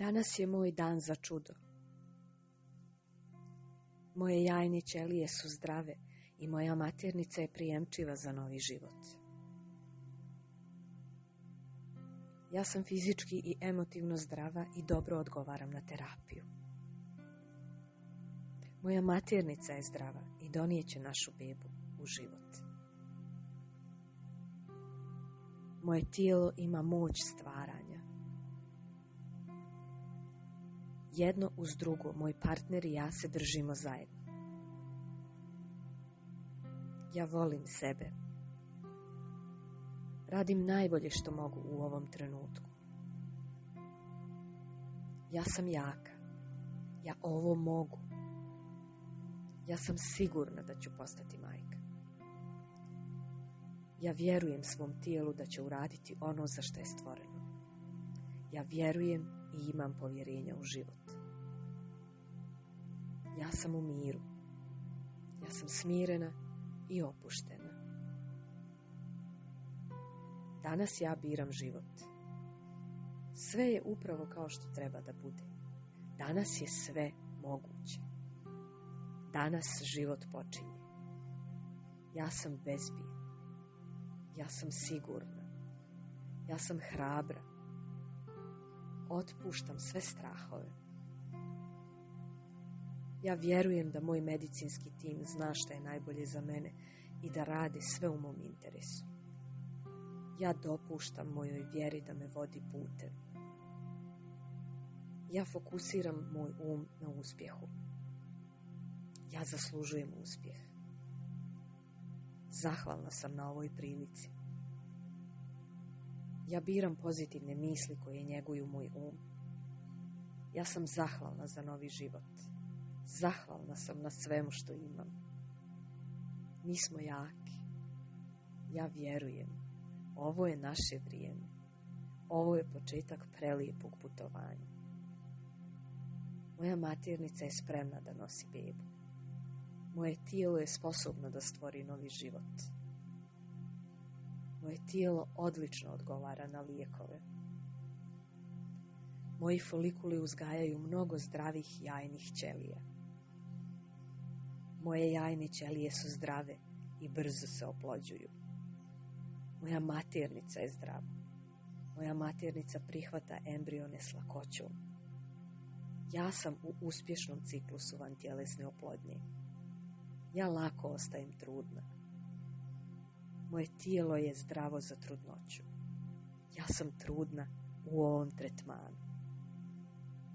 Danas je moj dan za čudo. Moje jajne ćelije su zdrave i moja maternica je prijemčiva za novi život. Ja sam fizički i emotivno zdrava i dobro odgovaram na terapiju. Moja maternica je zdrava i donijeće našu bebu u život. Moje tijelo ima moć stvara jedno uz drugo, moj partner i ja se držimo zajedno. Ja volim sebe. Radim najbolje što mogu u ovom trenutku. Ja sam jaka. Ja ovo mogu. Ja sam sigurna da ću postati majka. Ja vjerujem svom tijelu da će uraditi ono za što je stvoreno. Ja vjerujem i imam povjerenja u život. Ja sam u miru. Ja sam smirena i opuštena. Danas ja biram život. Sve je upravo kao što treba da bude. Danas je sve moguće. Danas život počinje. Ja sam bezbijen. Ja sam sigurna. Ja sam hrabra otpuštam sve strahove. Ja vjerujem da moj medicinski tim zna što je najbolje za mene i da radi sve u mom interesu. Ja dopuštam mojoj vjeri da me vodi putem. Ja fokusiram moj um na uspjehu. Ja zaslužujem uspjeh. Zahvalna sam na ovoj prilici. Ja biram pozitivne misli koje njeguju moj um. Ja sam zahvalna za novi život. Zahvalna sam na svemu što imam. Mi smo jaki. Ja vjerujem. Ovo je naše vrijeme. Ovo je početak prelijepog putovanja. Moja maternica je spremna da nosi bebu. Moje tijelo je sposobno da stvori novi život. Moje tijelo odlično odgovara na lijekove. Moji folikuli uzgajaju mnogo zdravih jajnih ćelija. Moje jajne ćelije su zdrave i brzo se oplođuju. Moja maternica je zdrava. Moja maternica prihvata embrione s lakoćom. Ja sam u uspješnom ciklusu tjelesne oplodnje. Ja lako ostajem trudna. Moje tijelo je zdravo za trudnoću. Ja sam trudna u ovom tretmanu.